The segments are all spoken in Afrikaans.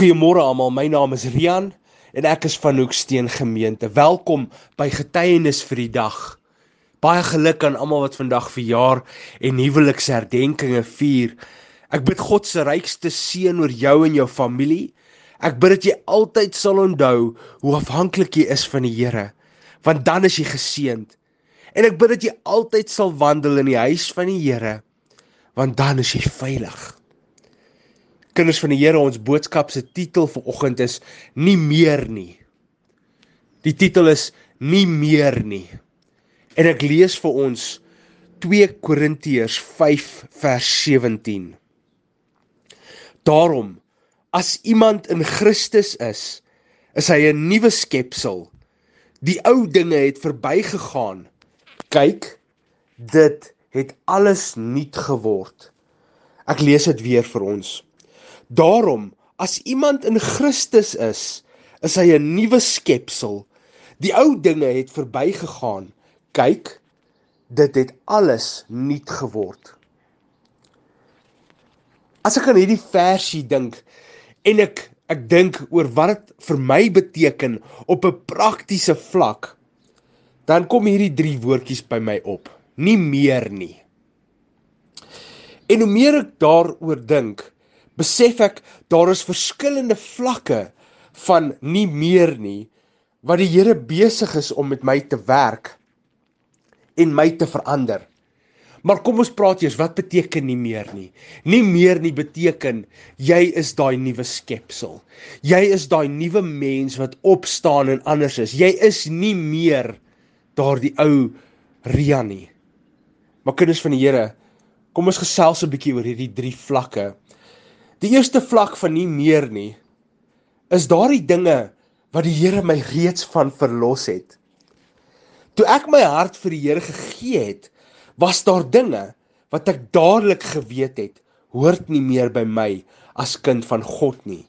Goeiemôre almal, my naam is Rian en ek is van Hoeksteen gemeente. Welkom by Getuienis vir die dag. Baie geluk aan almal wat vandag verjaar en huweliksherdenkinge vier. Ek bid God se rykste seën oor jou en jou familie. Ek bid dat jy altyd sal onthou hoe afhanklik jy is van die Here, want dan is jy geseënd. En ek bid dat jy altyd sal wandel in die huis van die Here, want dan is jy veilig. Kinders van die Here, ons boodskap se titel vir oggend is nie meer nie. Die titel is nie meer nie. En ek lees vir ons 2 Korintiërs 5 vers 17. Daarom as iemand in Christus is, is hy 'n nuwe skepsel. Die ou dinge het verbygegaan. Kyk, dit het alles nuut geword. Ek lees dit weer vir ons. Daarom, as iemand in Christus is, is hy 'n nuwe skepsel. Die ou dinge het verbygegaan. Kyk, dit het alles nuut geword. As ek aan hierdie versie dink en ek ek dink oor wat dit vir my beteken op 'n praktiese vlak, dan kom hierdie drie woordjies by my op. Nie meer nie. En hoe meer ek daaroor dink, besef ek daar is verskillende vlakke van nie meer nie wat die Here besig is om met my te werk en my te verander. Maar kom ons praat eers wat beteken nie meer nie. Nie meer nie beteken jy is daai nuwe skepsel. Jy is daai nuwe mens wat opstaan en anders is. Jy is nie meer daardie ou Ria nie. Maar kinders van die Here, kom ons gesels 'n bietjie oor hierdie drie vlakke Die eerste vlak van nie meer nie is daardie dinge wat die Here my reeds van verlos het. Toe ek my hart vir die Here gegee het, was daar dinge wat ek dadelik geweet het, hoort nie meer by my as kind van God nie.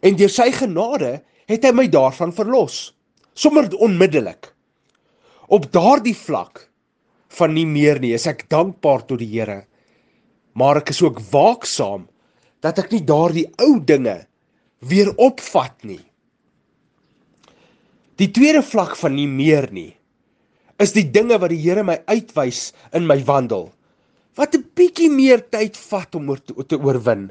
En deur sy genade het hy my daarvan verlos, sommer onmiddellik. Op daardie vlak van nie meer nie, is ek dankbaar tot die Here. Maar ek is ook waaksaam dat ek nie daardie ou dinge weer opvat nie. Die tweede vlak van nie meer nie is die dinge wat die Here my uitwys in my wandel. Wat 'n bietjie meer tyd vat om oor te, te oorwin.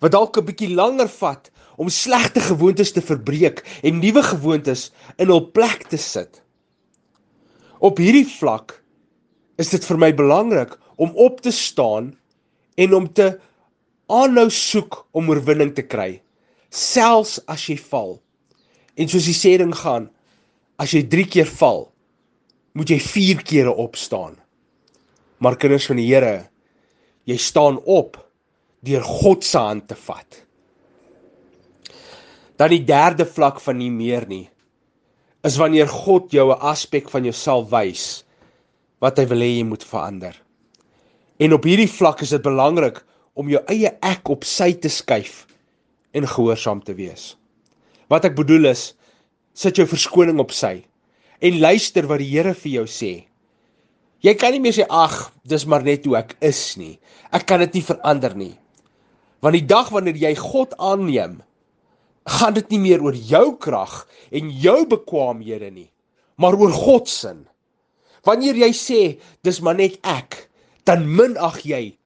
Wat dalk 'n bietjie langer vat om slegte gewoontes te verbreek en nuwe gewoontes in hul plek te sit. Op hierdie vlak is dit vir my belangrik om op te staan en om te aanhou soek om oorwinning te kry selfs as jy val. En soos die sê ding gaan, as jy 3 keer val, moet jy 4 kere opstaan. Maar kinders van die Here, jy staan op deur God se hand te vat. Dan die derde vlak van nie meer nie is wanneer God jou 'n aspek van jouself wys wat hy wil hê jy moet verander. En op hierdie vlak is dit belangrik om jou eie ek op sy te skuif en gehoorsaam te wees. Wat ek bedoel is, sit jou verskoning op sy en luister wat die Here vir jou sê. Jy kan nie meer sê ag, dis maar net hoe ek is nie. Ek kan dit nie verander nie. Want die dag wanneer jy God aanneem, gaan dit nie meer oor jou krag en jou bekwaamhede nie, maar oor God se. Wanneer jy sê dis maar net ek, dan minag jy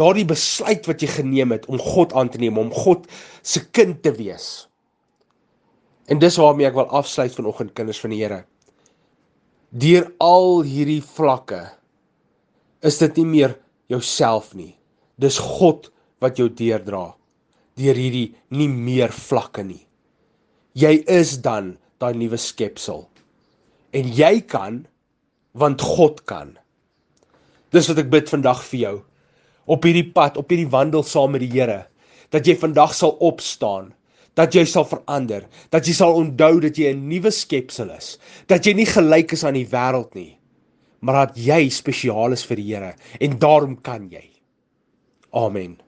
daardie besluit wat jy geneem het om God aan te neem, om God se kind te wees. En dis waarmee ek wil afsluit vanoggend kinders van die Here. Deur al hierdie vlakke is dit nie meer jouself nie. Dis God wat jou deurdra deur hierdie nie meer vlakke nie. Jy is dan daai nuwe skepsel. En jy kan want God kan. Dis wat ek bid vandag vir jou op hierdie pad, op hierdie wandel saam met die Here, dat jy vandag sal opstaan, dat jy sal verander, dat jy sal onthou dat jy 'n nuwe skepsel is, dat jy nie gelyk is aan die wêreld nie, maar dat jy spesiaal is vir die Here en daarom kan jy. Amen.